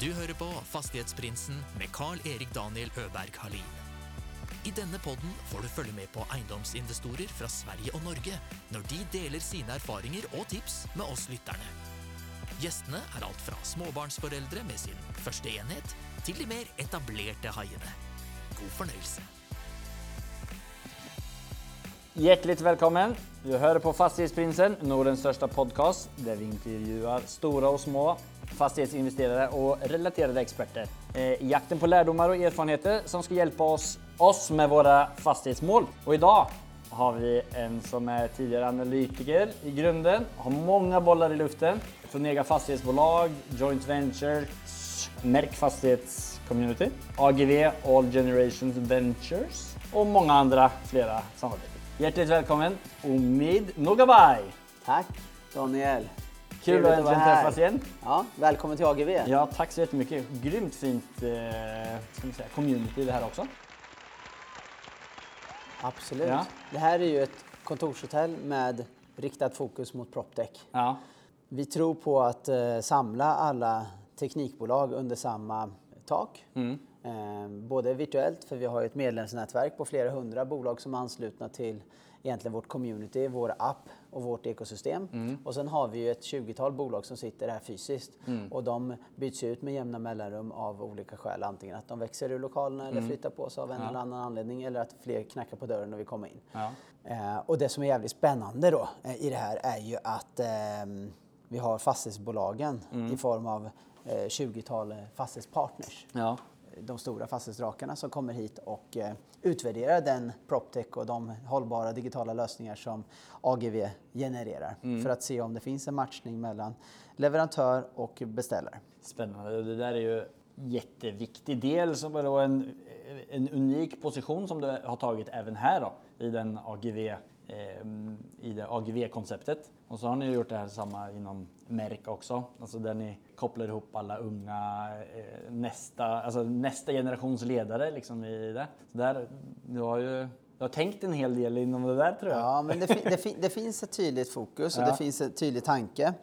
Du hører på Fastighetsprinsen med Carl-Erik Daniel Øberg Halin. I denne podden får du følge med på eiendomsinvestorer fra Sverige og Norge når de deler sine erfaringer og tips med oss lytterne. Gjestene er alt fra småbarnsforeldre med sin første enhet, til de mer etablerte haiene. God fornøyelse. Hjärtligt välkommen! Du hör på Fastighetsprinsen, Nordens största podcast där vi intervjuar stora och små fastighetsinvesterare och relaterade experter i jakten på lärdomar och erfarenheter som ska hjälpa oss, oss med våra fastighetsmål. Och idag har vi en som är tidigare analytiker i grunden, har många bollar i luften från egna fastighetsbolag, joint venture, Merk Fastighetscommunity, AGV All Generations Ventures och många andra flera samarbeten. Hjärtligt välkommen Omid Nogabay! Tack Daniel. Kul att äntligen träffas igen. Ja, välkommen till AGV. Ja, tack så jättemycket. Grymt fint eh, säga, community det här också. Absolut. Ja. Det här är ju ett kontorshotell med riktat fokus mot proptech. Ja, Vi tror på att eh, samla alla teknikbolag under samma tak. Mm. Eh, både virtuellt, för vi har ju ett medlemsnätverk på flera hundra bolag som är anslutna till egentligen vårt community, vår app och vårt ekosystem. Mm. Och sen har vi ju ett 20-tal bolag som sitter här fysiskt och de byts ut med jämna mellanrum av olika skäl. Antingen att de växer ur lokalerna eller flyttar på sig av en eller annan anledning eller att fler knackar på dörren och vill komma in. ja. Eh, och det som är jävligt spännande då eh, i det här är ju att ehm, vi har fastighetsbolagen i form av eh, 20-tal fastighetspartners. ja. De stora fastighetsdrakarna som kommer hit och eh, utvärderar den proptech och de hållbara digitala lösningar som AGV genererar. För att se om det finns en matchning mellan leverantör och beställare. Spännande. Det där är ju jätteviktig del som är då en, en unik position som du har tagit även här då, i den AGV eh, i det AGV-konceptet. Och så har ni gjort det här samma inom Merk också, alltså där ni kopplar ihop alla unga, eh, nästa, alltså nästa generations ledare liksom i det. Så där, du har ju du har tänkt en hel del inom det där tror jag. Ja, men det, fin- det, fin- det finns ett tydligt fokus och Ja. det finns en tydlig tanke.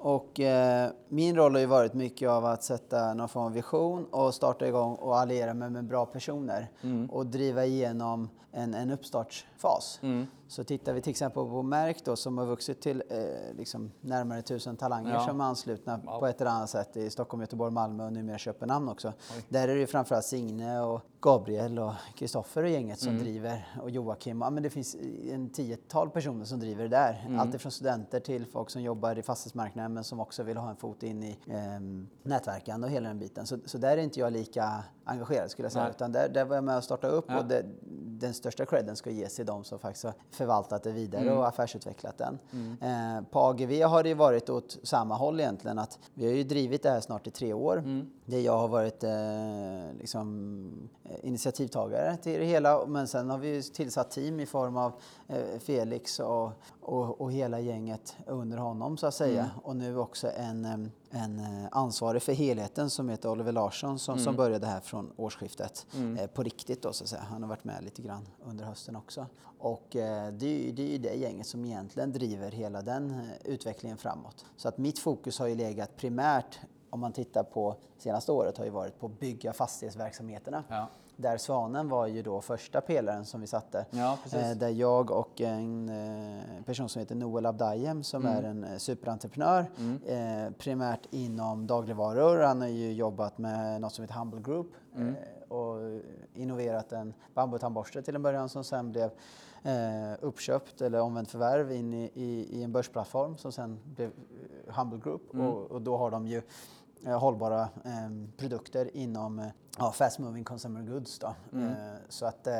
Och eh, min roll har ju varit mycket av att sätta någon form av vision och starta igång och alliera mig med bra personer och driva igenom en, en uppstartsfas. Så tittar vi till exempel på Merk då som har vuxit till eh, liksom närmare tusen talanger Ja. som är anslutna Wow. på ett eller annat sätt i Stockholm, Göteborg, Malmö och numera Köpenhamn också. Där är det ju framförallt Signe och Gabriel och Kristoffer och gänget som driver och Joakim. Ja, men det finns en tiotal personer som driver det där. Allt ifrån studenter till folk som jobbar i fastighetsmarknaden men som också vill ha en fot in i eh, nätverken och hela den biten. Så, så där är inte jag lika engagerad skulle jag säga. Nej. Utan där, där var jag med och starta upp Ja. och det, den största credden ska ges till de som faktiskt har förvaltat det vidare Mm. och affärsutvecklat den. Eh, på AGV har det ju varit åt samma håll egentligen. Att vi har ju drivit det här snart i tre år. Mm. Där jag har varit eh, liksom, eh, initiativtagare till det hela. Men sen har vi tillsatt team i form av eh, Felix och, och, och hela gänget under honom så att säga. Mm. Och nu också en, eh, en eh, ansvarig för helheten som heter Oliver Larsson som, Mm. som började här från årsskiftet. Eh, på riktigt då så att säga. Han har varit med lite grann under hösten också. Och eh, det, är ju, det det gänget som egentligen driver hela den utvecklingen framåt. Så att mitt fokus har ju legat primärt om man tittar på senaste året har ju varit på bygga fastighetsverksamheterna. Ja. Där Svanen var ju då första pelaren som vi satte. Ja. Eh, där jag och en eh, person som heter Noel Abdayem som Mm. är en eh, superentreprenör. Eh, primärt inom dagligvaror. Han har ju jobbat med något som heter Humble Group. Mm. Och innoverat en bambutandborste till en början som sen blev uppköpt eller omvänt förvärv in i, i, i en börsplattform som sen blev Humble Group. Mm. Och, och då har de ju hållbara eh, produkter inom eh, ja, fast moving consumer goods. Då. Mm. Eh, så att, eh,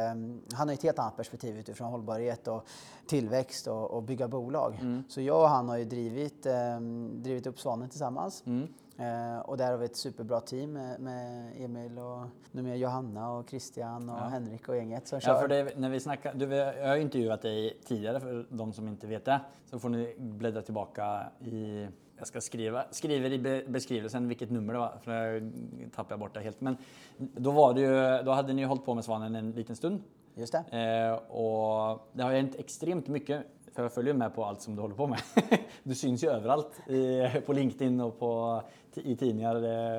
han har ett helt annat perspektiv utifrån hållbarhet och tillväxt och, och bygga bolag. Mm. Så jag och han har ju drivit, eh, drivit upp Svanen tillsammans. Mm. Eh, och där har vi ett superbra team med, med Emil och numera Johanna och Christian och Ja. Henrik och gänget som kör. Ja, för det, när vi snackar, du, jag har ju intervjuat dig tidigare för de som inte vet det. Så får ni bläddra tillbaka i, jag ska skriva, skriver i be, beskrivelsen vilket nummer det var, för jag tappade jag bort det helt. Men då var det ju, då hade ni ju hållit på med Svanen en liten stund. Just det. Eh, och det har hänt extremt mycket för jag följer med på allt som du håller på med. Du syns ju överallt i, på LinkedIn och på, i tidningar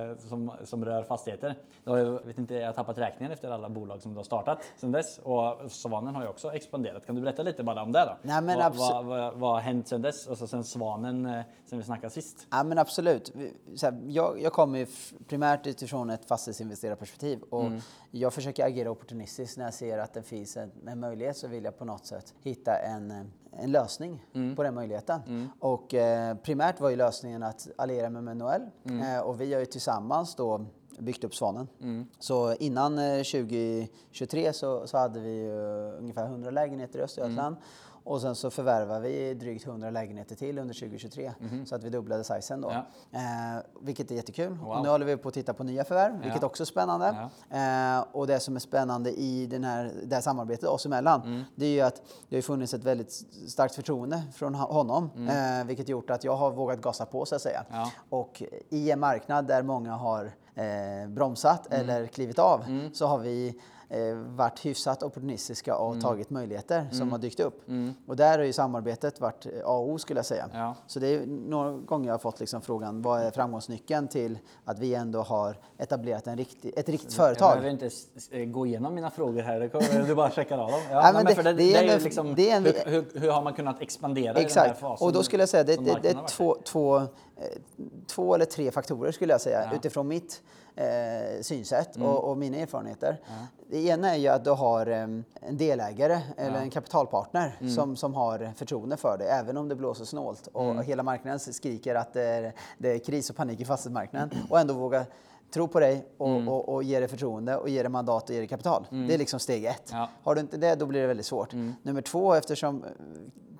eh, som, som rör fastigheter. Jag vet inte, jag har tappat räkningen efter alla bolag som du har startat sedan dess. Och Svanen har ju också expanderat. Kan du berätta lite bara om det då? Nej, men vad, vad, vad, vad har hänt sedan dess? Och så sen Svanen eh, sen vi snackade sist. Ja men absolut. Här, jag, jag kommer primärt utifrån ett fastighetsinvesterarperspektiv och jag försöker agera opportunistiskt när jag ser att det finns en, en möjlighet så vill jag på något sätt hitta en, eh, en lösning på den möjligheten. Och eh, primärt var ju lösningen att alliera med Noel eh, och vi har ju tillsammans då byggt upp Svanen. Så innan eh, 2023 så, så hade vi ungefär 100 lägenheter i Östergötland. Och sen så förvärvade vi drygt 100 lägenheter till under 2023 så att vi dubblade sizen då. Ja. Eh, vilket är jättekul. Wow. Och nu håller vi på att titta på nya förvärv, vilket också är spännande. Eh, och det som är spännande i den här, det här samarbetet oss emellan, Mm. det är ju att det har funnits ett väldigt starkt förtroende från ho- honom, eh, vilket gjort att jag har vågat gasa på så att säga. Mm. Ja. Och i en marknad där många har eh, bromsat Mm. eller klivit av så har vi eh, varit hyfsat opportunistiska och Mm. tagit möjligheter som har dykt upp. Och där har ju samarbetet varit eh, A och O skulle jag säga. Ja. Så det är några gånger jag har fått liksom frågan vad är framgångsnyckeln till att vi ändå har etablerat en riktig, ett riktigt Jag företag? behöver inte s- gå igenom mina frågor här, du bara checkar av dem. Ja, Nej, nej, men men det- för det, det det är är ju en- liksom, det är en- hur, hur, hur har man kunnat expandera i den här Exakt. fasen? Och då skulle jag säga det, är två, två, eh, två eller tre faktorer skulle jag säga Ja. utifrån mitt eh, synsätt Mm. och, och mina erfarenheter. Det ena är ju att du har eh, en delägare eller en kapitalpartner Mm. som, som har förtroende för dig även om det blåser snålt och Mm. hela marknaden skriker att det är, det är kris och panik i fastighetsmarknaden och ändå våga tro på dig och, Mm. och, och ge dig förtroende och ge dig mandat och ge dig kapital. Det är liksom steg ett. Ja. Mm. Har du inte det, då blir det väldigt svårt. Nummer två, eftersom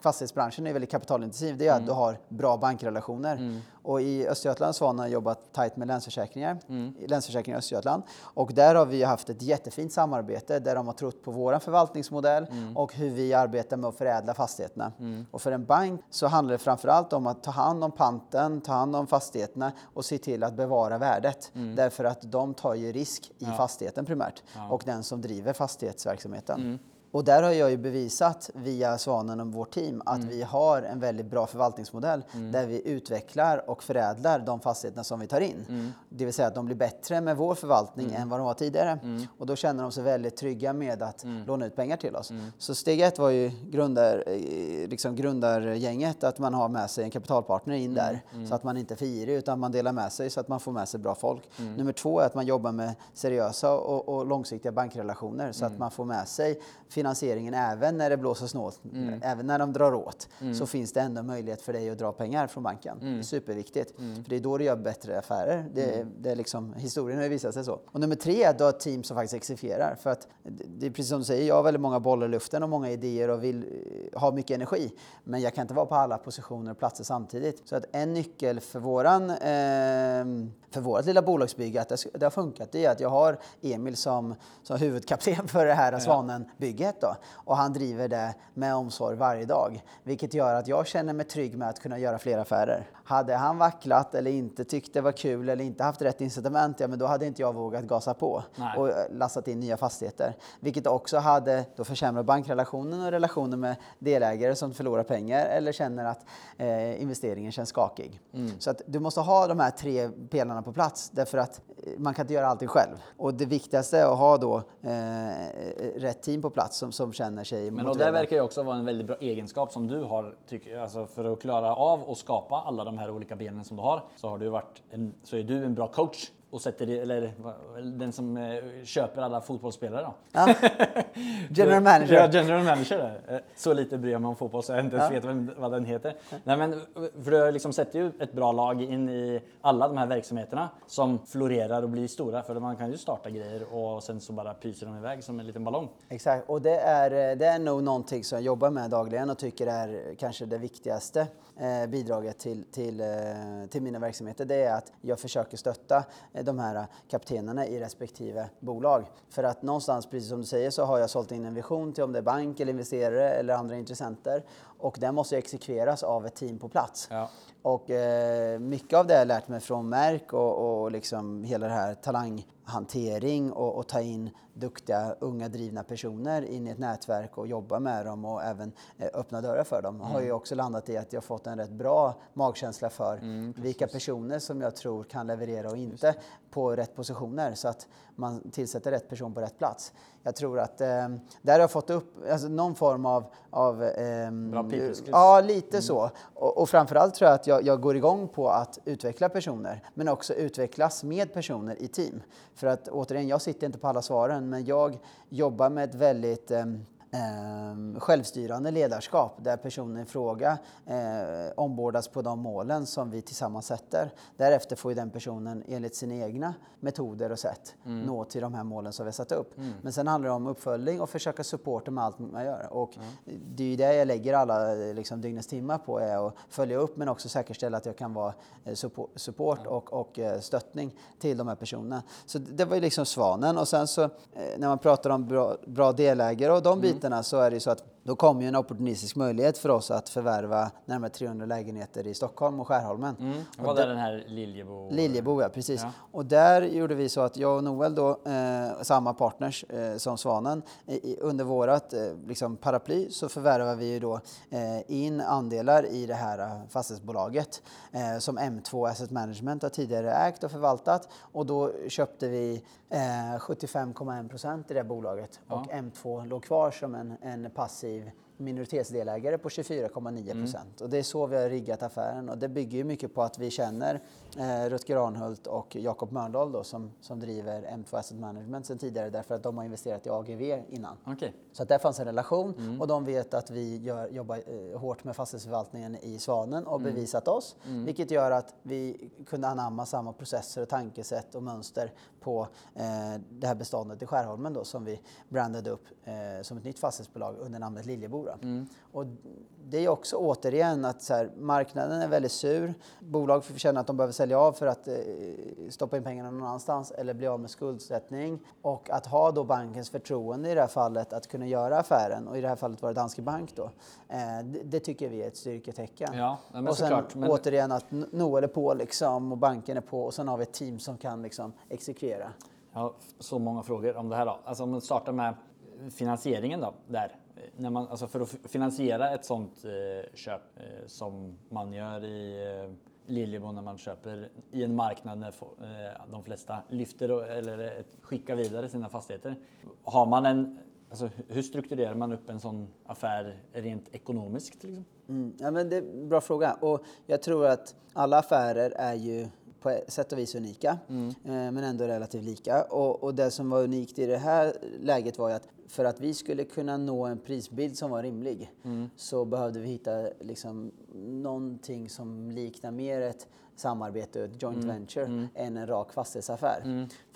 fastighetsbranschen är väldigt kapitalintensiv, det är Mm. att du har bra bankrelationer. Och i Östergötland så har man jobbat tajt med Länsförsäkringar, Mm. Länsförsäkringar i Östergötland. Och där har vi haft ett jättefint samarbete där de har trott på vår förvaltningsmodell Mm. och hur vi arbetar med att förädla fastigheterna. Och för en bank så handlar det framförallt om att ta hand om panten, ta hand om fastigheterna och se till att bevara värdet. Mm. Därför att de tar ju risk i fastigheten primärt och den som driver fastighetsverksamheten. Mm. Och där har jag ju bevisat via Svanen och vårt team att Mm. vi har en väldigt bra förvaltningsmodell där vi utvecklar och förädlar de fastigheterna som vi tar in. Mm. Det vill säga att de blir bättre med vår förvaltning än vad de var tidigare. Och då känner de sig väldigt trygga med att Mm. låna ut pengar till oss. Så steg ett var ju grundar, liksom grundargänget, att man har med sig en kapitalpartner in där. Så att man inte är för girig utan man delar med sig så att man får med sig bra folk. Nummer två är att man jobbar med seriösa och, och långsiktiga bankrelationer så att man får med sig finansieringen även när det blåser snålt. Även när de drar åt så finns det ändå möjlighet för dig att dra pengar från banken. Det är superviktigt. För det är då du gör bättre affärer. Det, det är liksom, historien har ju visat sig så. Och nummer tre är att du har ett team som faktiskt exekverar. För att det är precis som du säger, jag har väldigt många bollar i luften och många idéer och vill eh, ha mycket energi. Men jag kan inte vara på alla positioner och platser samtidigt. Så att en nyckel för våran ehm, för vårt lilla bolagsbygge, att det, det har funkat, det är att jag har Emil som, som huvudkapten för det här Svanen-bygget. Då. Och han driver det med omsorg varje dag. Vilket gör att jag känner mig trygg med att kunna göra fler affärer. Hade han vacklat eller inte tyckt det var kul eller inte haft rätt incitament, ja men då hade inte jag vågat gasa på Nej. och eh, lastat in nya fastigheter. Vilket också hade då försämrat bankrelationen och relationen med delägare som förlorar pengar eller känner att eh, investeringen känns skakig. Så att du måste ha de här tre pelarna på plats därför att eh, man kan inte göra allting själv. Och det viktigaste är att ha då eh, rätt team på plats som, som känner sig Men och det verkar ju också vara en väldigt bra egenskap som du har, tycker, alltså för att klara av och skapa alla de här olika benen som du har, så har du varit en, så är du en bra coach och sätter, eller den som eh, köper alla fotbollsspelare då. Ja. General manager. Ja, general manager. Eh, Så lite bryr jag mig om fotboll så jag inte ens vet vem, vad den heter. Nej, men, eh, för du liksom sätter ju ett bra lag in i alla de här verksamheterna som florerar och blir stora. För man kan ju starta grejer och sen så bara pyser de iväg som en liten ballong. Exakt, och det är, det är nog någonting som jag jobbar med dagligen och tycker är kanske det viktigaste eh, bidraget till, till, eh, till mina verksamheter. Det är att jag försöker stötta eh, de här eh, kaptenerna i respektive bolag. För att någonstans, precis som du säger, så har jag sålt in en vision till om det är bank eller investerare eller andra intressenter. Och den måste ju exekveras av ett team på plats. Ja. Och eh, mycket av det har jag lärt mig från Merck och, och liksom hela det här talanghantering och, och ta in duktiga, unga, drivna personer in i ett nätverk och jobba med dem och även eh, öppna dörrar för dem. Mm. har ju också landat i att jag fått en rätt bra magkänsla för mm, vilka personer som jag tror kan leverera och inte på rätt positioner så att man tillsätter rätt person på rätt plats. Jag tror att eh, där har jag fått upp alltså, någon form av... av eh, Bra Ja, lite mm. så. Och, och framförallt tror jag att jag, jag, går igång på att utveckla personer, men också utvecklas med personer i team. För att återigen, jag sitter inte på alla svaren, men jag jobbar med ett väldigt eh, eh, självstyrande ledarskap där personen i fråga eh, ombordas på de målen som vi tillsammans sätter. Därefter får den personen enligt sina egna metoder och sätt mm. nå till de här målen som vi har satt upp. Mm. Men sen handlar det om uppföljning och försöka supporta med allt man gör. Och mm. Det är ju det jag lägger alla liksom, dygnets timmar på, är att följa upp men också säkerställa att jag kan vara eh, support och, och eh, stöttning till de här personerna. Så det var ju liksom svanen och sen så eh, när man pratar om bra, bra delägare och de mm. bitarna bitarna så är det så att då kommer ju en opportunistisk möjlighet för oss att förvärva närmare 300 lägenheter i Stockholm och Skärholmen. Mm. Och Vad är den här Liljebo? Liljebo, ja precis. Ja. Och där gjorde vi så att jag och Noel då, eh, samma partners eh, som Svanen, i, under vårat eh, liksom paraply så förvärvar vi ju då eh, in andelar i det här eh, fastighetsbolaget eh, som M2 Asset Management har tidigare ägt och förvaltat och då köpte vi 75,1 procent i det bolaget ja. och M2 låg kvar som en, en passiv aktiv minoritetsdelägare på 24,9 procent. Mm. Och det är så vi har riggat affären och det bygger mycket på att vi känner eh, Rutger Arnhult och Jakob Mörndal då, som, som driver M2 Asset Management sedan tidigare därför att de har investerat i AGV innan. Okay. Så att där fanns en relation mm. och de vet att vi gör, jobbar eh, hårt med fastighetsförvaltningen i Svanen och mm. bevisat oss. Mm. Vilket gör att vi kunde anamma samma processer och tankesätt och mönster på eh, det här beståndet i Skärholmen då, som vi brandade upp eh, som ett nytt fastighetsbolag under namnet Liljebora. Mm. Och det är också återigen att så här, marknaden är väldigt sur. Bolag får känna att de behöver sälja av för att eh, stoppa in pengarna någon annanstans eller bli av med skuldsättning. Och att ha då bankens förtroende i det här fallet att kunna göra affären och i det här fallet var det Danske Bank då. Eh, det, det, tycker vi är ett styrketecken. Ja, och sen såklart, men... återigen att Noel är på liksom och banken är på och sen har vi ett team som kan liksom exekvera. Jag har så många frågor om det här då. Alltså om man startar med finansieringen då, där när man, alltså för att finansiera ett sånt eh, köp eh, som man gör i Liljebo när man köper i en marknad när eh, de flesta lyfter eller eh, skickar vidare sina fastigheter. Har man en, alltså, hur strukturerar man upp en sån affär rent ekonomiskt? Liksom? Mm, ja, men det är en bra fråga och jag tror att alla affärer är ju på sätt och vis unika, mm. men ändå relativt lika. Och, och, det som var unikt i det här läget var ju att för att vi skulle kunna nå en prisbild som var rimlig mm. så behövde vi hitta liksom någonting som liknar mer ett samarbete, ett joint mm. venture, mm. än en rak fastighetsaffär.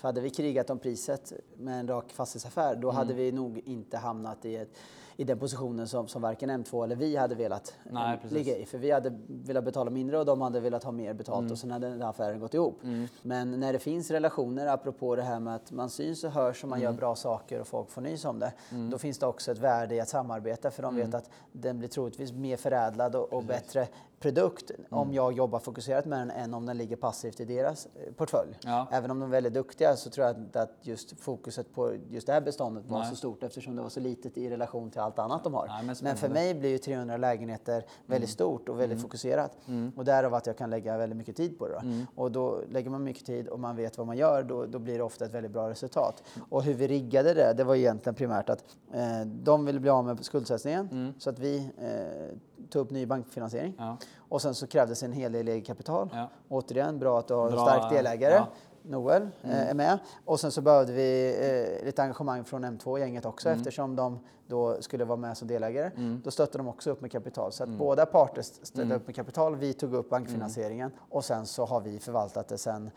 Mm. För hade vi krigat om priset med en rak fastighetsaffär då hade mm. vi nog inte hamnat i ett i den positionen som, som varken M2 eller vi hade velat Nej, ligga i. För vi hade velat betala mindre och de hade velat ha mer betalt mm. och sen hade den affären gått ihop. Mm. Men när det finns relationer, apropå det här med att man syns och hörs och man mm. gör bra saker och folk får nys om det. Mm. Då finns det också ett värde i att samarbeta för de vet mm. att den blir troligtvis mer förädlad och, och bättre produkt mm. om jag jobbar fokuserat med den än om den ligger passivt i deras eh, portfölj. Ja. Även om de är väldigt duktiga så tror jag inte att just fokuset på just det här beståndet var Nej. så stort eftersom det var så litet i relation till allt annat de har. Nej, men, men, för mig blir ju 300 lägenheter väldigt mm. stort och väldigt mm. fokuserat. Mm. Och därav att jag kan lägga väldigt mycket tid på det. Mm. Och då lägger man mycket tid och man vet vad man gör, då, då blir det ofta ett väldigt bra resultat. Och hur vi riggade det, det var egentligen primärt att eh, de ville bli av med skuldsättningen mm. så att vi eh, tog upp ny bankfinansiering. Ja. Och sen så krävdes en hel del eget kapital. Ja. Återigen, bra att du har bra, stark delägare. Ja. Noel eh, mm. är med. Och sen så behövde vi eh, lite engagemang från M2-gänget också mm. eftersom de då skulle vara med som delägare. Mm. Då stötte de också upp med kapital. Så att mm. båda parter ställde mm. upp med kapital. Vi tog upp bankfinansieringen och sen så har vi förvaltat det sen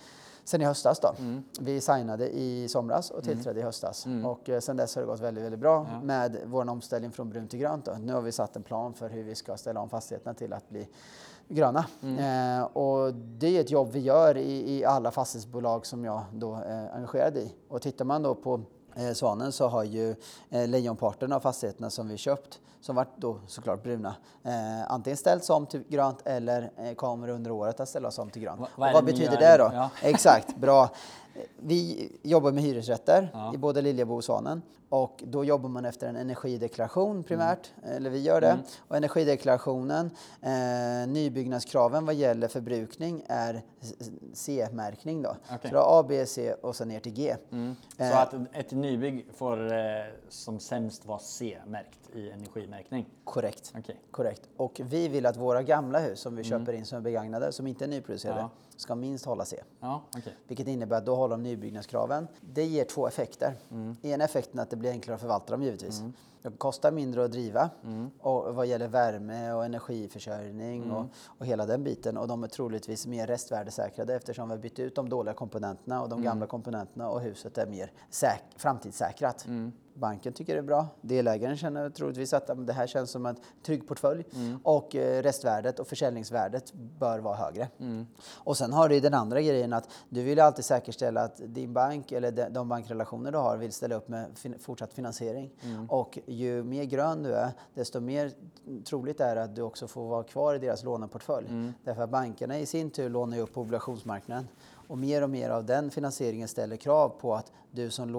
sen i höstas då. Mm. Vi signade i somras och tillträdde mm. i höstas. Mm. Och eh, sen dess har det gått väldigt, väldigt bra ja. med vår omställning från brunt till grönt. Då. Nu har vi satt en plan för hur vi ska ställa om fastigheterna till att bli gröna. Mm. Eh, och det är ett jobb vi gör i, i alla fastighetsbolag som jag då är engagerad i. Och tittar man då på eh, Svanen så har ju eh, lejonparten av fastigheterna som vi köpt, som varit då såklart bruna, eh, antingen ställts om till grönt eller eh, kommer under året att ställas om till grönt. Va- vad vad betyder det då? Ja. Exakt, bra. Vi jobbar med hyresrätter Ja. i både Liljebo och Svanen och då jobbar man efter en energideklaration primärt, Mm. eller vi gör det. Och energideklarationen, eh, nybyggnadskraven vad gäller förbrukning är C-märkning då. Okej. Så har A, B, C och sen ner till G. Så Eh, att ett nybygg får eh, som sämst vara C-märkt i energimärkning? Korrekt. Okej. Korrekt. Och vi vill att våra gamla hus som vi köper in som är begagnade, som inte är nyproducerade, Ja. Ska minst hålla C. Ja, okej. Vilket innebär att då håller de nybyggnadskraven. Det ger två effekter. En effekten är att det blir enklare att förvalta dem givetvis. Det kostar mindre att driva och vad gäller värme och energiförsörjning och, och hela den biten. Och de är troligtvis mer restvärdesäkrade eftersom vi har bytt ut de dåliga komponenterna och de gamla komponenterna och huset är mer säk- framtidssäkrat. Banken tycker det är bra. Delägaren känner troligtvis att det här känns som en trygg portfölj och eh, restvärdet och försäljningsvärdet bör vara högre. Och sen har du den andra grejen att du vill alltid säkerställa att din bank eller de, bankrelationer du har vill ställa upp med fortsatt finansiering. Och ju mer grön du är, desto mer troligt är det att du också får vara kvar i deras låneportfölj. Därför att bankerna i sin tur lånar ju upp på obligationsmarknaden. Och mer och mer av den finansieringen ställer krav på att du som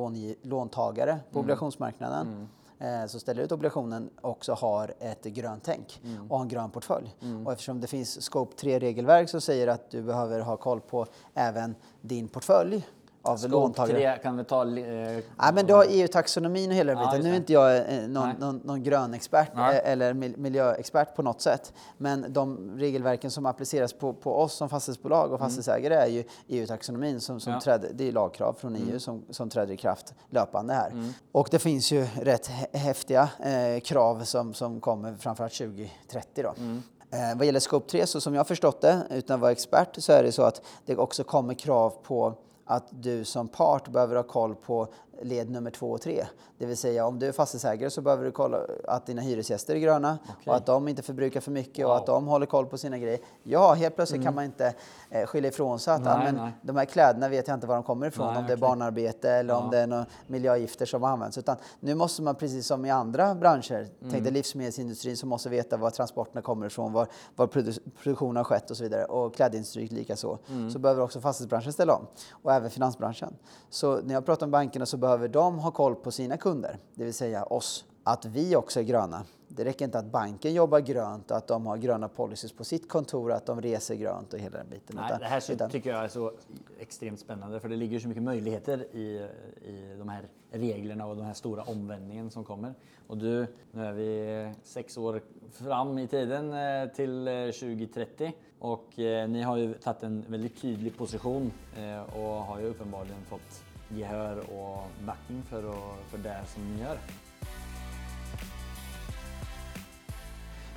låntagare på obligationsmarknaden eh, så ställer ut obligationen också har ett grönt tänk och har en grön portfölj. Och eftersom det finns Scope 3-regelverk som säger att du behöver ha koll på även din portfölj av Scope låntagare. 3 kan vi ta... Eh, Ja, men du har EU-taxonomin och hela Ja, biten. Nu är inte jag eh, någon, Nej. någon, någon grön expert Nej. eh, eller mil- miljöexpert på något sätt. Men de regelverken som appliceras på, på oss som fastighetsbolag och fastighetsägare är ju EU-taxonomin som, som Ja. träder, det är lagkrav från EU som, som träder i kraft löpande här. Mm. Och det finns ju rätt hä- häftiga eh, krav som, som kommer framförallt 2030 då. Mm. Eh, vad gäller Scope 3, så som jag förstått det, utan att vara expert, så är det så att det också kommer krav på att du som part behöver ha koll på led nummer två och tre. Det vill säga om du är fastighetsägare så behöver du kolla att dina hyresgäster är gröna Okej. och att de inte förbrukar för mycket och Wow. att de håller koll på sina grejer. Ja, helt plötsligt kan man inte eh, skylla ifrån sig att Nej, ah, men nej. de här kläderna vet jag inte var de kommer ifrån, Nej, om det är barnarbete eller om Ja. det är några miljögifter som används. Utan nu måste man precis som i andra branscher, Mm. tänk dig livsmedelsindustrin som måste veta var transporterna kommer ifrån, var, var produ- produktionen har skett och så vidare. Och klädindustrin likaså. Mm. Så behöver också fastighetsbranschen ställa om. Och även finansbranschen. Så när jag pratar om bankerna så behöver de ha koll på sina kunder, det vill säga oss. Att vi också är gröna. Det räcker inte att banken jobbar grönt och att de har gröna policies på sitt kontor, att de reser grönt och hela den biten. Nej, Utan- det här utan- tycker jag är så extremt spännande för det ligger så mycket möjligheter i, i de här reglerna och den här stora omvändningen som kommer. Och du, nu är vi sex år fram i tiden eh, till eh, 2030 och eh, ni har ju tagit en väldigt tydlig position eh, och har ju uppenbarligen fått gehör och backning för, och, för det som ni gör.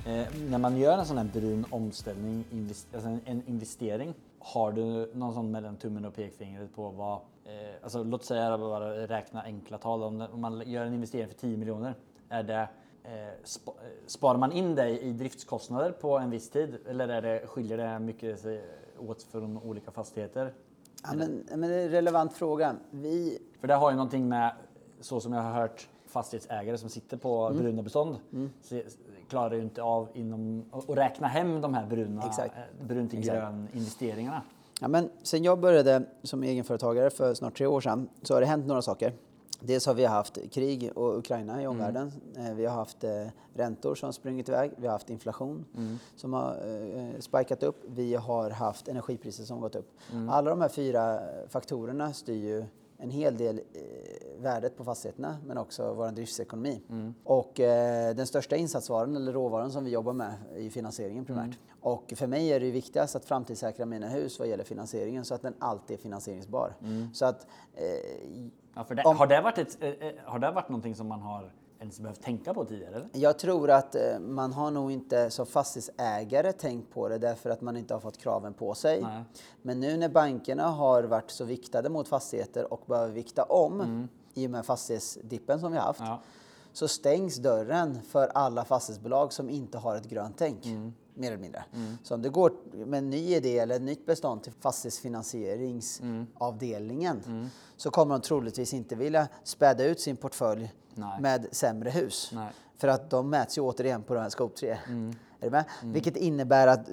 Eh, när man gör en sån här brun omställning, invest, alltså en, en investering, har du någon sån mellan tummen och pekfingret på vad, eh, alltså låt säga bara räkna enkla tal, om, om man gör en investering för 10 miljoner, är det eh, sp eh, sparar man in det i driftskostnader på en viss tid eller är det, skiljer det mycket sig åt från olika fastigheter? Ja, men, men det är en relevant fråga. Vi, För det har ju någonting med, så som jag har hört fastighetsägare som sitter på Mm. bruna bestånd, se, klarar ju inte av inom, att räkna hem de här bruna, Exakt. eh, brun till grön investeringarna. Ja, men sen jag började som egenföretagare för snart tre år sedan så har det hänt några saker. Dels har vi haft krig och Ukraina i omvärlden. Eh, Vi har haft eh, räntor som sprungit iväg. Vi har haft inflation som har eh, spikat upp. Vi har haft energipriser som har gått upp. Alla de här fyra faktorerna styr ju en hel del eh, värdet på fastigheterna men också vår driftsekonomi. Och eh, den största insatsvaran eller råvaran som vi jobbar med är finansieringen primärt. Och för mig är det viktigast att framtidssäkra mina hus vad gäller finansieringen så att den alltid är finansieringsbar. Så att eh, Ja, det, Om- har, det varit ett, eh, eh, har det varit någonting som man har ens behövt tänka på tidigare? Eller? Jag tror att eh, man har nog inte som fastighetsägare tänkt på det därför att man inte har fått kraven på sig. Nej. Men nu när bankerna har varit så viktade mot fastigheter och behöver vikta om i och med fastighetsdippen som vi har haft Ja. så stängs dörren för alla fastighetsbolag som inte har ett grönt tänk. mer eller mindre. Så om du går med en ny idé eller ett nytt bestånd till fastighetsfinansieringsavdelningen så kommer de troligtvis inte vilja späda ut sin portfölj Nej. med sämre hus. Nej. För att de mäts ju återigen på den här scope 3. Är du med? Vilket innebär att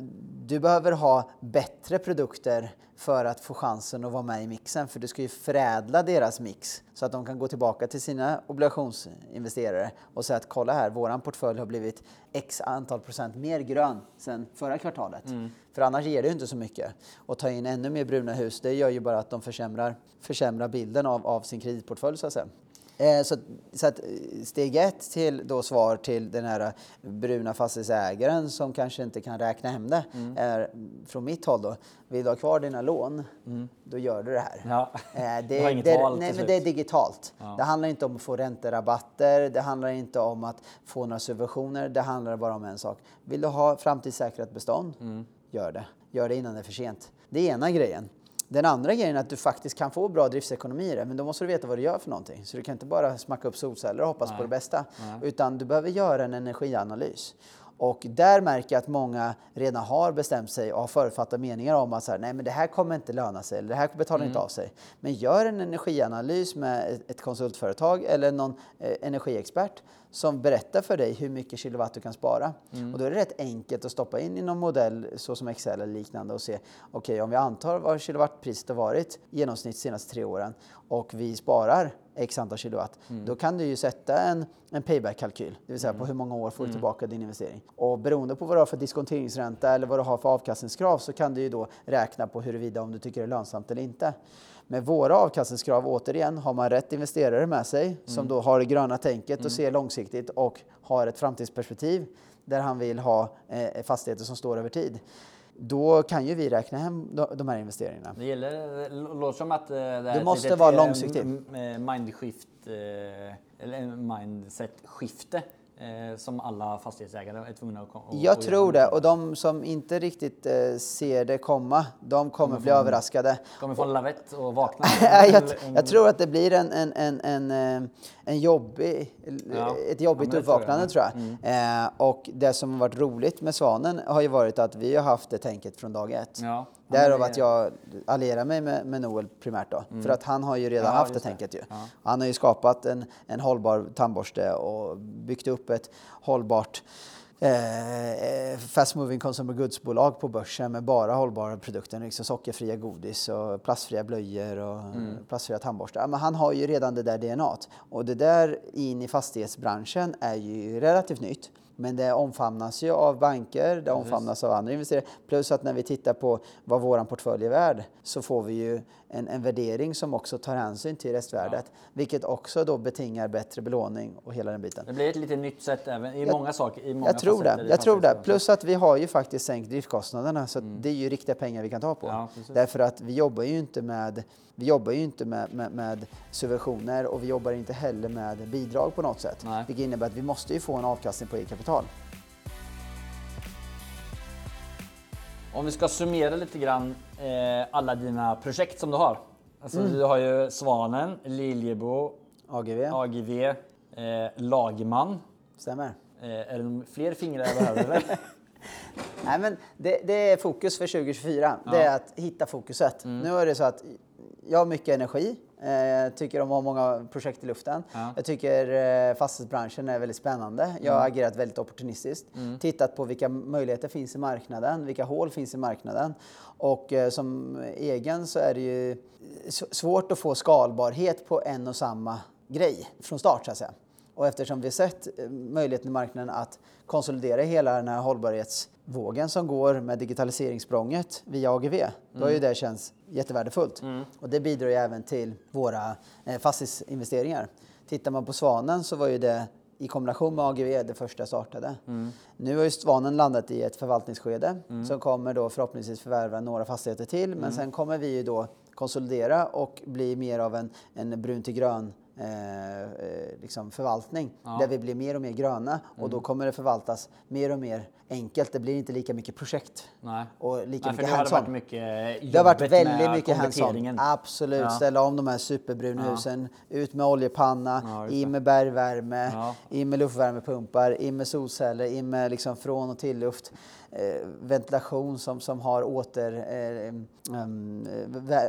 du behöver ha bättre produkter för att få chansen att vara med i mixen. För du ska ju förädla deras mix så att de kan gå tillbaka till sina obligationsinvesterare och säga att kolla här, våran portfölj har blivit x antal procent mer grön sedan förra kvartalet. För annars ger det ju inte så mycket. Och ta in ännu mer bruna hus, det gör ju bara att de försämrar, försämrar bilden av, av sin kreditportfölj så att säga. Eh, Så, så att eh, steg ett till då svar till den här bruna fastighetsägaren som kanske inte kan räkna hem det är från mitt håll då. Vill du ha kvar dina lån, då gör du det här. Ja. Eh, det, val till nej, men det är digitalt. Det handlar inte om att få ränterabatter, det handlar inte om att få några subventioner. Det handlar bara om en sak. Vill du ha framtidssäkrat bestånd, Mm. gör det. Gör det innan det är för sent. Det är ena grejen. Den andra grejen är att du faktiskt kan få bra driftsekonomi i det, men då måste du veta vad du gör för någonting. Så du kan inte bara smacka upp solceller och hoppas på det bästa, utan du behöver göra en energianalys. Och där märker jag att många redan har bestämt sig och har förutfattade meningar om att så här, nej men det här kommer inte löna sig, eller det här betalar inte av sig. Men gör en energianalys med ett- konsultföretag eller någon eh, energiexpert som berättar för dig hur mycket kilowatt du kan spara. Och då är det rätt enkelt att stoppa in i någon modell så som Excel eller liknande och se, okej om vi antar vad kilowattpriset har varit i genomsnitt de senaste tre åren och vi sparar x antal kilowatt, då kan du ju sätta en, en payback-kalkyl, det vill säga på hur många år får du tillbaka din investering. Och beroende på vad du har för diskonteringsränta eller vad du har för avkastningskrav så kan du ju då räkna på huruvida om du tycker det är lönsamt eller inte. Med våra avkastningskrav, återigen, har man rätt investerare med sig som då har det gröna tänket och ser långsiktigt och har ett framtidsperspektiv där han vill ha eh, fastigheter som står över tid. Då kan ju vi räkna hem de, här investeringarna. Det gäller, det låter som att eh, det ett måste vara eh, långsiktigt. mindskift, eh, eller mindset-skifte eh, som alla fastighetsägare är tvungna att, att Jag att tror det och de som inte riktigt eh, ser det komma, de kommer bli överraskade. Kommer från lavett och vakna. jag, jag tror att det blir en, en, en, en, eh, en jobbig, Ja. ett jobbigt Ja, det tror jag uppvaknande tror jag. Eh, och det som har varit roligt med Svanen har ju varit att vi har haft det tänket från dag ett. Ja. Därav att jag allierar mig med, med Noel primärt då. För att han har ju redan Ja, haft det tänket ju. Ja. Han har ju skapat en, en hållbar tandborste och byggt upp ett hållbart eh, fast moving consumer goods-bolag på börsen med bara hållbara produkter. Liksom sockerfria godis och plastfria blöjor och Mm. plastfria tandborstar. Men han har ju redan det där DNA. -t. Och det där in i fastighetsbranschen är ju relativt nytt. Men det omfamnas ju av banker, det omfamnas av andra investerare. Plus att när vi tittar på vad vår portfölj är värd så får vi ju en, en värdering som också tar hänsyn till restvärdet. Vilket också då betingar bättre belåning och hela den biten. Det blir ett lite nytt sätt även i Jag- många saker. I många Jag tror det. Jag tror det. Plus att vi har ju faktiskt sänkt driftkostnaderna så att det är ju riktiga pengar vi kan ta på. Mm. Ja. Därför att vi jobbar ju inte med vi jobbar ju inte med, med, med subventioner och vi jobbar inte heller med bidrag på något sätt. Nej. Vilket innebär att vi måste ju få en avkastning på eget kapital. Om vi ska summera lite grann eh, alla dina projekt som du har. Alltså, Du har ju Svanen, Liljebo, AGV, AGV, eh, Lagman. stämmer. Eh, är det fler fingrar jag behöver? Nej, men det, det är fokus för 2024. Det är att hitta fokuset. Mm. Nu är det så att jag har mycket energi. Eh, Jag tycker om att ha många projekt i luften. Ja. Jag tycker eh, fastighetsbranschen är väldigt spännande. Jag har agerat väldigt opportunistiskt. Tittat på vilka möjligheter finns i marknaden, vilka hål finns i marknaden. Och eh, som egen så är det ju svårt att få skalbarhet på en och samma grej från start så att säga. Och eftersom vi sett eh, möjligheten i marknaden att konsolidera hela den här hållbarhetsvågen som går med digitaliseringssprånget via AGV, då har ju det känts jättevärdefullt. Och det bidrar ju även till våra eh, fastighetsinvesteringar. Tittar man på Svanen så var ju det i kombination med AGV det första jag startade. Nu har ju Svanen landat i ett förvaltningsskede som kommer då förhoppningsvis förvärva några fastigheter till. Men sen kommer vi ju då konsolidera och bli mer av en, en brun till grön eh, eh, liksom förvaltning. Där vi blir mer och mer gröna och då kommer det förvaltas mer och mer enkelt. Det blir inte lika mycket projekt Nej. och lika Nej, mycket har det hands-on. varit mycket Det har varit väldigt mycket hands-on. Absolut. Ja. Ställa om de här superbruna husen. Ut med oljepanna, Ja, in med bergvärme, Ja. in med luftvärmepumpar, in med solceller, in med liksom från och till luft. Eh, ventilation som, som har åter eh, um,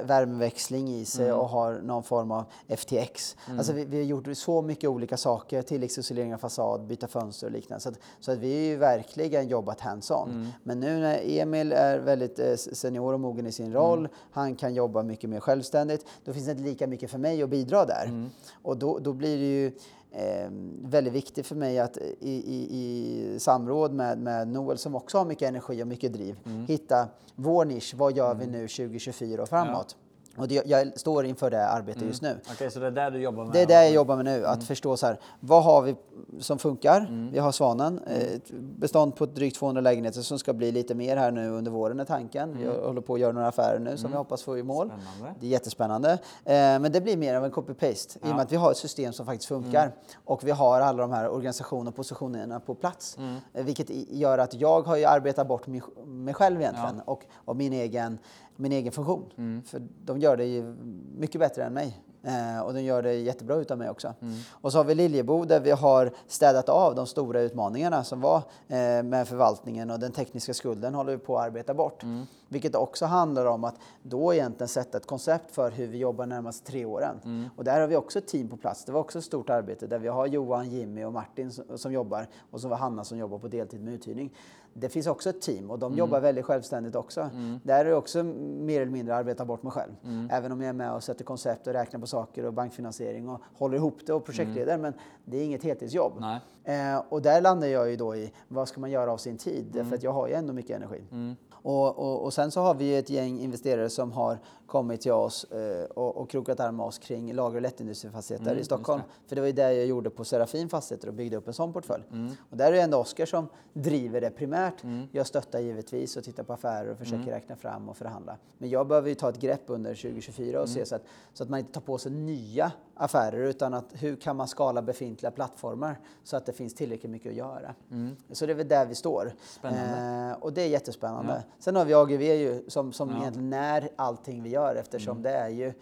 värmeväxling i sig mm. och har någon form av FTX. Mm. Alltså vi, vi, har gjort så mycket olika saker, tilläggsisolering av fasad, byta fönster och liknande. Så att, så att vi har ju verkligen jobbat hands-on. Mm. Men nu när Emil är väldigt eh, senior och mogen i sin roll, mm. han kan jobba mycket mer självständigt, då finns det inte lika mycket för mig att bidra där. Mm. Och då, då blir det ju eh, väldigt viktigt för mig att i, i, i samråd med, med Noel som också har mycket energi och mycket driv mm. hitta vår nisch. Vad gör vi nu 2024 och framåt? Ja. Och det, jag står inför det arbetet mm. just nu. Okej, okay, så det är där du jobbar med? Det är det jag jobbar med nu. Att mm. förstå så här, vad har vi som funkar? Mm. Vi har Svanen, mm. ett bestånd på drygt 200 lägenheter som ska bli lite mer här nu under våren är tanken. Vi mm. håller på att göra några affärer nu som vi hoppas få i mål. Spännande. Det är jättespännande. Eh, men det blir mer av en copy-paste ja. i och med att vi har ett system som faktiskt funkar. Och vi har alla de här organisationerna och positionerna på plats. Eh, vilket gör att jag har ju arbetat bort mig, mig själv egentligen ja. och, och min egen min egen funktion. Mm. För de gör det mycket bättre än mig. Eh, och de gör det jättebra utan mig också. Mm. Och så har vi Liljebo där vi har städat av de stora utmaningarna som var eh, med förvaltningen och den tekniska skulden håller vi på att arbeta bort. Mm. Vilket också handlar om att då egentligen sätta ett koncept för hur vi jobbar närmaste tre åren. Mm. Och där har vi också ett team på plats. Det var också ett stort arbete där vi har Johan, Jimmy och Martin som, som jobbar och så var Hanna som jobbar på deltid med uthyrning det finns också ett team och de mm. jobbar väldigt självständigt också. Mm. Där är det också mer eller mindre arbeta bort mig själv. Mm. Även om jag är med och sätter koncept och räknar på saker och bankfinansiering och håller ihop det och projektleder. Mm. Men det är inget heltidsjobb. Eh, och där landar jag ju då i vad ska man göra av sin tid? Därför mm. att jag har ju ändå mycket energi. Mm. Och, och, och, sen så har vi ett gäng investerare som har kommit till oss eh, och, och krokat arm med oss kring lager och lättindustrifastigheter mm, i Stockholm. Det. För det var ju det jag gjorde på Serafin Fastigheter och byggde upp en sån portfölj. Och där är det ändå Oskar som driver det primärt. Mm. Jag stöttar givetvis och tittar på affärer och försöker mm. räkna fram och förhandla. Men jag behöver ju ta ett grepp under 2024 och mm. se så att, så att man inte tar på sig nya affärer utan att hur kan man skala befintliga plattformar så att det finns tillräckligt mycket att göra. Mm. Så det är väl där vi står. Eh, och det är jättespännande. Ja. Sen har vi AGV ju som, som ja. egentligen när allting vi gör eftersom mm. det är ju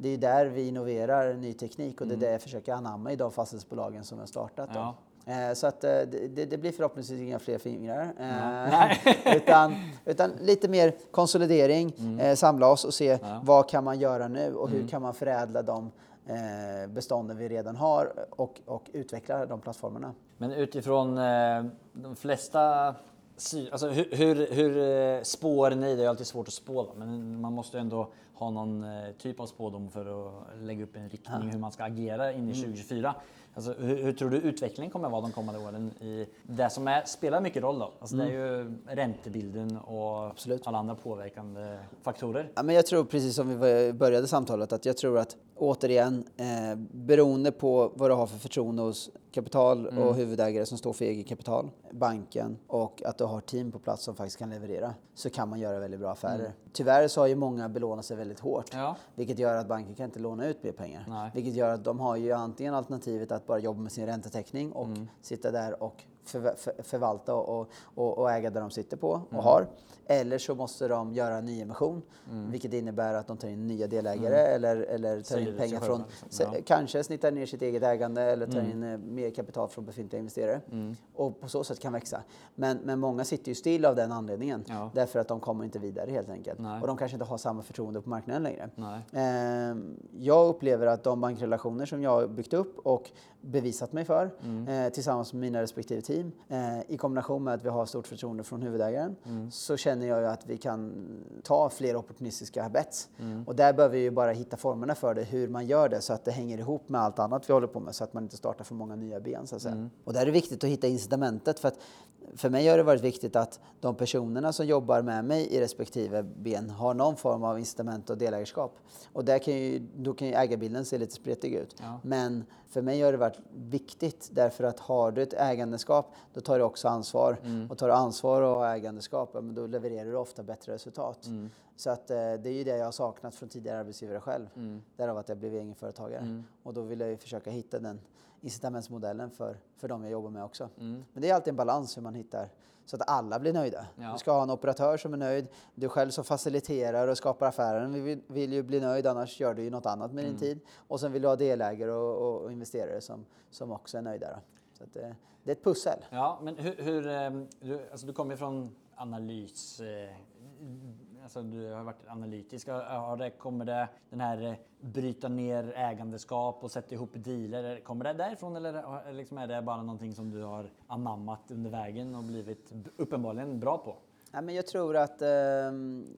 det är där vi innoverar ny teknik och det är det jag försöker anamma i de fastighetsbolagen som har startat. Ja. Eh, så att eh, det, det, blir förhoppningsvis inga fler fingrar. Eh, utan, utan lite mer konsolidering, mm. samla oss och se ja. vad kan man göra nu och hur mm. kan man förädla de bestånden vi redan har och, och utveckla de plattformarna. Men utifrån de flesta Alltså hur, hur, hur spår ni? Det är alltid svårt att spå, men man måste ändå ha någon typ av spådom för att lägga upp en riktning hur man ska agera in i 2024. Mm. Alltså, hur, hur, tror du utvecklingen kommer att vara de kommande åren i det som är, spelar mycket roll då? Alltså, mm. Det är ju räntebilden och Absolut. alla andra påverkande faktorer. Ja, men jag tror precis som vi började samtalet att jag tror att återigen eh, beroende på vad du har för förtroende hos kapital och mm. huvudägare som står för eget kapital, banken och att du har team på plats som faktiskt kan leverera så kan man göra väldigt bra affärer. Mm. Tyvärr så har ju många belånat sig väldigt hårt ja. vilket gör att banken kan inte låna ut mer pengar. Nej. Vilket gör att de har ju antingen alternativet att bara jobba med sin räntetäckning och mm. sitta där och för, för, förvalta och, och, och, äga där de sitter på och mm. har. Eller så måste de göra en nyemission, mm. vilket innebär att de tar in nya delägare mm. eller, eller tar in pengar från, liksom. ja. kanske snittar ner sitt eget ägande eller tar mm. in eh, mer kapital från befintliga investerare. Mm. Och på så sätt kan växa. Men, men många sitter ju still av den anledningen. Ja. Därför att de kommer inte vidare helt enkelt. Nej. Och de kanske inte har samma förtroende på marknaden längre. Eh, jag upplever att de bankrelationer som jag har byggt upp och bevisat mig för mm. eh, tillsammans med mina respektive team eh, i kombination med att vi har stort förtroende från huvudägaren mm. så känner jag ju att vi kan ta fler opportunistiska bets. Mm. Och där behöver vi ju bara hitta formerna för det, hur man gör det så att det hänger ihop med allt annat vi håller på med så att man inte startar för många nya ben så att säga. Mm. Och där är det viktigt att hitta incitamentet för att för mig har det varit viktigt att de personerna som jobbar med mig i respektive ben har någon form av incitament och delägarskap. Och där kan ju, då kan ju ägarbilden se lite spretig ut. Ja. Men för mig har det varit viktigt därför att har du ett ägandeskap då tar du också ansvar. Mm. Och tar du ansvar och ägandeskap då levererar du ofta bättre resultat. Mm. Så att, eh, det är ju det jag har saknat från tidigare arbetsgivare själv. Mm. Därav att jag blev egenföretagare. Mm. Och då vill jag ju försöka hitta den incitamentsmodellen för, för de jag jobbar med också. Mm. Men det är alltid en balans hur man hittar så att alla blir nöjda. Ja. Du ska ha en operatör som är nöjd. Du själv som faciliterar och skapar affären vill, vill ju bli nöjd, annars gör du ju något annat med mm. din tid. Och sen vill du ha delägare och, och, och investerare som, som också är nöjda. Då. Så att, det, det är ett pussel. Ja, men hur, hur ehm, du, alltså du kommer från analys... Eh, alltså du har varit analytisk. Har det, kommer det den här eh, bryta ner ägandeskap och sätta ihop dealer? Kommer det därifrån eller liksom är det bara någonting som du har anammat under vägen och blivit uppenbarligen bra på? Ja, men jag tror att eh,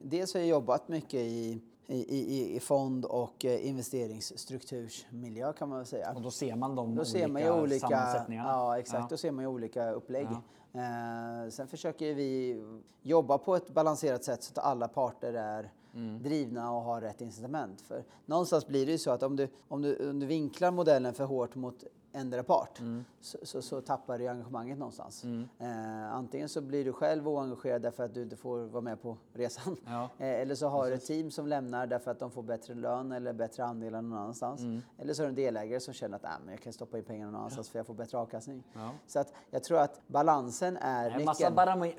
dels har jag jobbat mycket i i, i, i fond och eh, investeringsstruktursmiljö kan man säga. Och då ser man de då olika, ser man olika sammansättningarna? Ja, exakt. Ja. Då ser man ju olika upplägg. Ja. Eh, sen försöker vi jobba på ett balanserat sätt så att alla parter är mm. drivna och har rätt incitament. För någonstans blir det ju så att om du, om du, om du vinklar modellen för hårt mot ändra part mm. så, så, så, tappar du engagemanget någonstans. Mm. Eh, antingen så blir du själv oengagerad därför att du inte får vara med på resan. Ja. Eh, eller så har du ett team som lämnar därför att de får bättre lön eller bättre andelar någon annanstans. Mm. Eller så har du en delägare som känner att äh, men jag kan stoppa in pengarna någon annanstans ja. för jag får bättre avkastning. Ja. Så att jag tror att balansen är nyckeln. En massa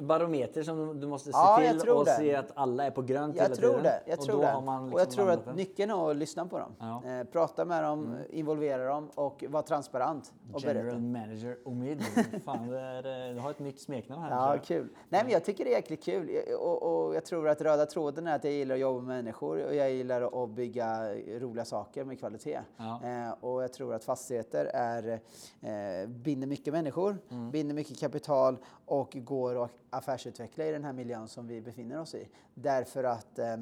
barometer som du måste se ja, till och det. se att alla är på grönt jag hela tror tiden. Det. Jag och tror det. Liksom och jag tror att nyckeln är att lyssna på dem. Eh, prata med dem, mm. involvera dem och vara transparent transparent. Och General berätta. Manager Omid. Fan, det är, du har ett nytt smeknamn här. Ja, kul. Nej, men jag tycker det är jäkligt kul. Och, och, jag tror att röda tråden är att jag gillar att jobba med människor och jag gillar att bygga roliga saker med kvalitet. Ja. Eh, och jag tror att fastigheter är, eh, binder mycket människor, mm. binder mycket kapital och går att affärsutveckla i den här miljön som vi befinner oss i. Därför att eh,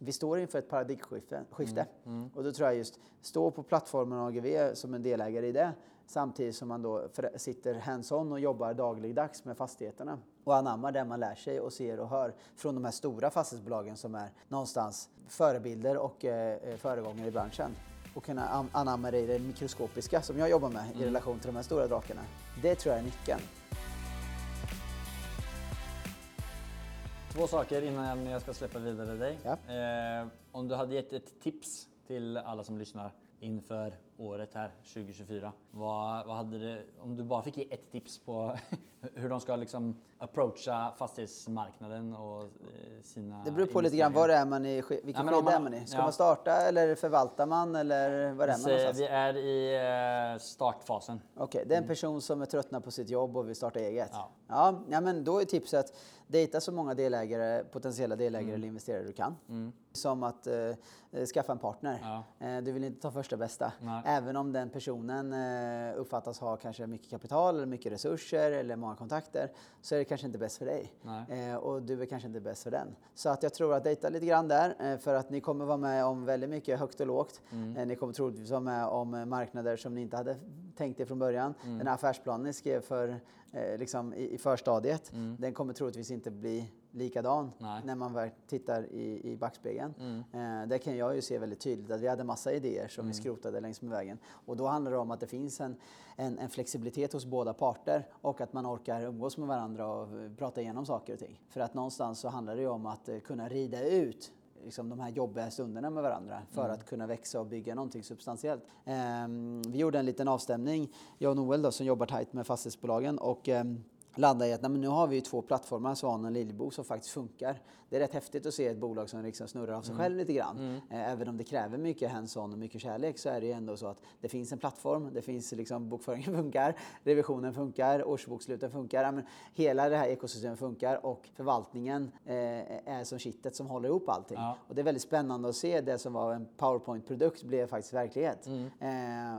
vi står inför ett paradigmskifte. Mm, mm. Och då tror jag just stå på plattformen AGV som en delägare i det samtidigt som man då sitter hands-on och jobbar dagligdags med fastigheterna och anammar det man lär sig och ser och hör från de här stora fastighetsbolagen som är någonstans förebilder och eh, eh föregångare i branschen och kunna anamma det i det mikroskopiska som jag jobbar med mm. i relation till de här stora drakarna. Det tror jag är nyckeln. Två saker innan jag ska släppa vidare dig. Ja. Eh, om du hade gett ett tips till alla som lyssnar inför året här 2024. Vad, vad hade det, om du bara fick ge ett tips på hur de ska liksom approacha fastighetsmarknaden och eh, sina Det beror på lite grann var är man i, vilket ja, skede är man i? Ska ja. man starta eller förvaltar man eller var är man någonstans? Vi är i eh, startfasen. Okej, okay, det är en person som är tröttnad på sitt jobb och vill starta eget? Ja. Ja, ja men då är tipset dejta så många delägare, potentiella delägare mm. eller investerare du kan. Mm. Som att eh, skaffa en partner. Ja. Eh, du vill inte ta första bästa. Nej. Även om den personen eh, uppfattas ha kanske mycket kapital, eller mycket resurser eller många kontakter så är det kanske inte bäst för dig. Eh, och du är kanske inte bäst för den. Så att jag tror att dejta lite grann där eh, för att ni kommer vara med om väldigt mycket högt och lågt. Mm. Ni kommer troligtvis vara med om marknader som ni inte hade tänkt er från början. Mm. Den här affärsplanen ni skrev för, liksom i, i förstadiet, mm. den kommer troligtvis inte bli likadan Nej. när man väl tittar i, i backspegeln. Mm. Eh, där kan jag ju se väldigt tydligt att vi hade massa idéer som mm. vi skrotade längs med vägen. Och då handlar det om att det finns en, en, en, flexibilitet hos båda parter och att man orkar umgås med varandra och prata igenom saker och ting. För att någonstans så handlar det ju om att eh, kunna rida ut liksom, de här jobbiga stunderna med varandra för mm. att kunna växa och bygga någonting substantiellt. Um, vi gjorde en liten avstämning, jag och Noel då, som jobbar tajt med fastighetsbolagen och um, landade i att nej, nu har vi två plattformar, Svanen och Lillebo, som faktiskt funkar. Det är rätt häftigt att se ett bolag som liksom snurrar av sig mm. själv lite grann. Mm. Eh, även om det kräver mycket hands-on och mycket kärlek så är det ju ändå så att det finns en plattform, det finns liksom bokföringen funkar, revisionen funkar, årsboksluten funkar. Men hela det här ekosystemet funkar och förvaltningen eh, är som kittet som håller ihop allting. Ja. Och det är väldigt spännande att se det som var en PowerPoint-produkt blev faktiskt verklighet. Mm.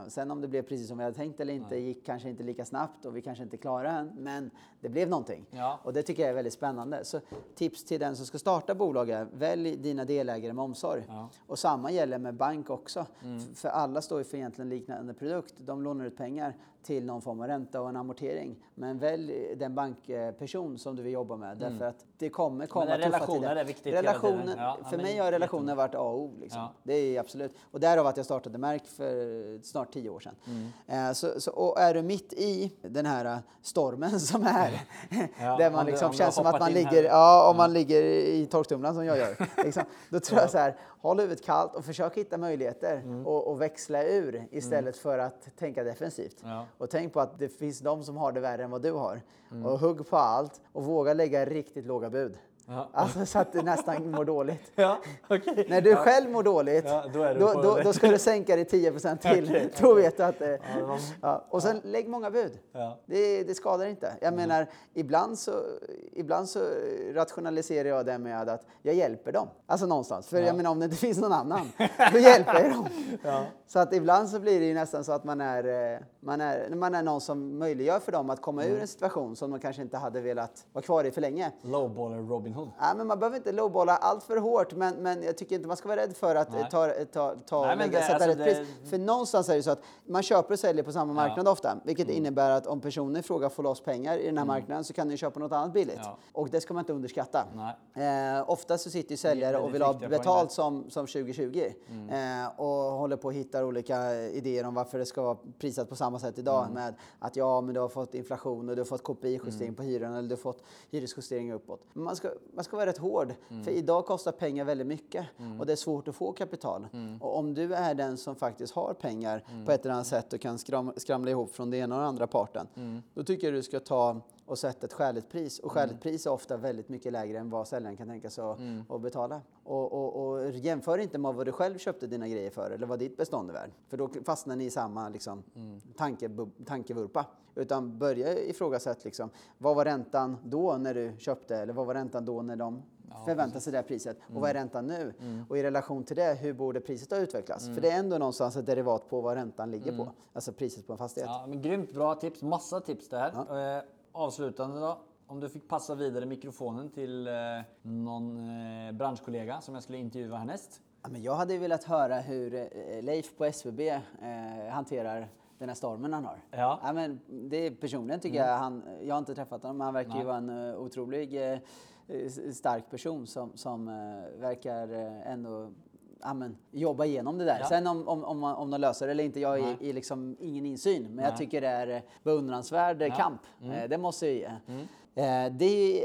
Eh, sen om det blev precis som vi hade tänkt eller inte Nej. gick kanske inte lika snabbt och vi kanske inte klarade än. Men det blev någonting. Ja. Och det tycker jag är väldigt spännande. Så tips till den som ska starta bolag är, välj dina delägare med omsorg. Ja. Och samma gäller med bank också. Mm. För alla står ju för egentligen liknande produkt. De lånar ut pengar till någon form av ränta och en amortering. Men välj den bankperson som du vill jobba med. Mm. Därför att det kommer komma men relationer är viktigt relationen, ja, För mig har relationer varit A och O. Liksom. Ja. Det är absolut. Och därav att jag startade Märk för snart tio år sedan. Mm. Eh, så, så, och är du mitt i den här stormen som är, ja, där man liksom känns som att man ligger, ja, om man ligger i torktumlaren som jag gör. Liksom, då tror jag så här, håll huvudet kallt och försök hitta möjligheter mm. och, och, växla ur istället mm. för att tänka defensivt. Ja. Och tänk på att det finns de som har det värre än vad du har. Mm. Och hugg på allt och våga lägga riktigt låga bud. Ja. Alltså så att du nästan mår dåligt. Ja, okej. När du själv mår dåligt, Ja, då då, då, då ska du sänka det 10% till. Okej, Då vet du att... det ja. Och sen lägg många bud. Ja. Det, det skadar inte. Jag menar, ibland så, ibland så rationaliserar jag det med att jag hjälper dem. Alltså någonstans. För jag menar, om det inte finns någon annan, då hjälper jag dem. Så att ibland så blir det ju nästan så att man är, eh, man är, man är någon som möjliggör för dem att komma ur en situation som de kanske inte hade velat vara kvar i för länge. Lowballer Robin Hood. Nej, men man behöver inte lowballa allt för hårt, men, men jag tycker inte man ska vara rädd för att Nej. eh, ta, ta, ta, Nej, lägga, det- sätta alltså rätt det- pris. För någonstans är det så att man köper och säljer på samma marknad ofta, vilket Mm. innebär att om personen i fråga får loss pengar i den här marknaden så kan den köpa något annat billigt. Ja. Och det ska man inte underskatta. Nej. Eh, ofta så sitter ju säljare och vill ha betalt som, som 2020 Mm. eh, och håller på att hitta olika idéer om varför det ska vara prisat på samma sätt idag Mm. med att ja, men du har fått inflation och du har fått KPI-justering på hyran eller du har fått hyresjustering uppåt. Man ska, man ska vara rätt hård, Mm. för idag kostar pengar väldigt mycket och det är svårt att få kapital. Mm. Och om du är den som faktiskt har pengar på ett eller annat sätt och kan skram, skramla ihop från den ena och den andra parten, Mm. då tycker jag du ska ta och sätta ett skäligt pris. Och skäligt pris är ofta väldigt mycket lägre än vad säljaren kan tänka sig att, att betala. Och, och, och jämför inte med vad du själv köpte dina grejer för eller vad ditt bestånd är värd. För då fastnar ni i samma liksom, tankebub- tankevurpa. Utan börja ifrågasätta liksom, vad var räntan då när du köpte eller vad var räntan då när de förväntar sig det här priset och vad är räntan nu? Och i relation till det, hur borde priset ha utvecklats? För det är ändå någonstans ett derivat på vad räntan ligger på, alltså priset på en fastighet. Ja, men grymt bra tips. Massa tips det här. Avslutande då. Om du fick passa vidare mikrofonen till eh, någon eh, branschkollega som jag skulle intervjua härnäst. Ja, men jag hade velat höra hur eh, Leif på SVB eh, hanterar den här stormen han har. Ja. men det är personligen tycker jag, han, jag har inte träffat honom, men han verkar ju vara en uh, otrolig eh, stark person som, som verkar ändå ja, men, jobba igenom det där. Ja. Sen om, om, om, man, om de löser det eller inte, jag i, i liksom ingen insyn. Men Nej. jag tycker det är beundransvärd Ja. kamp. Eh, Det måste jag ge. Eh, Det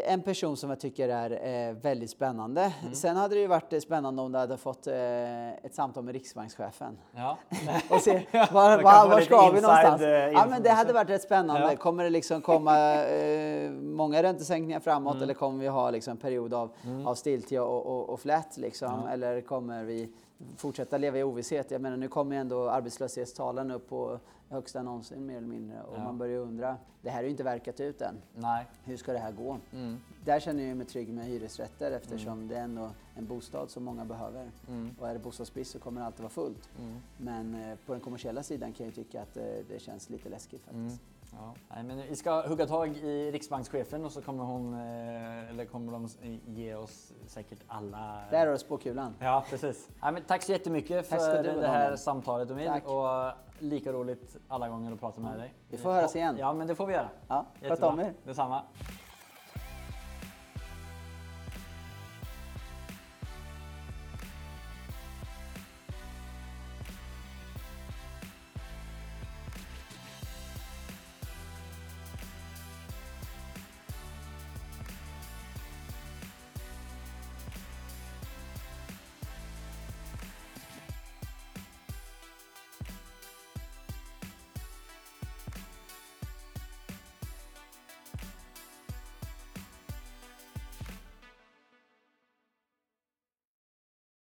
är en person som jag tycker är eh, väldigt spännande. Sen hade det ju varit eh, spännande om du hade fått eh, ett samtal med riksbankschefen. Ja. Och se Ja, var, var, var lite ska vi någonstans? eh, Ja, men det hade varit rätt spännande. Ja. Kommer det liksom komma eh, många räntesänkningar framåt Mm. eller kommer vi ha liksom en period av, av stiltje och, och, och flätt? Liksom? Eller kommer vi fortsätta leva i ovisshet? Jag menar, nu kommer ju ändå arbetslöshetstalen upp på högsta någonsin mer eller mindre och Ja. man börjar undra. Det här har ju inte verkat ut än. Nej. Hur ska det här gå? Mm. Där känner jag mig trygg med hyresrätter eftersom det är ändå en bostad som många behöver. Mm. Och är det bostadsbrist så kommer det alltid vara fullt. Men eh, på den kommersiella sidan kan jag tycka att eh, det känns lite läskigt faktiskt. Ja. Nej, men vi ska hugga tag i riksbankschefen och så kommer hon, eh, eller kommer de ge oss säkert alla... Där har du spåkulan. Ja, precis. Nej, men tack så jättemycket för det här Daniel. samtalet Emil. Tack. Och lika roligt alla gånger att prata med dig. Vi får höras igen. Ja, men det får vi göra. Ja, Jättebra. om er. Detsamma.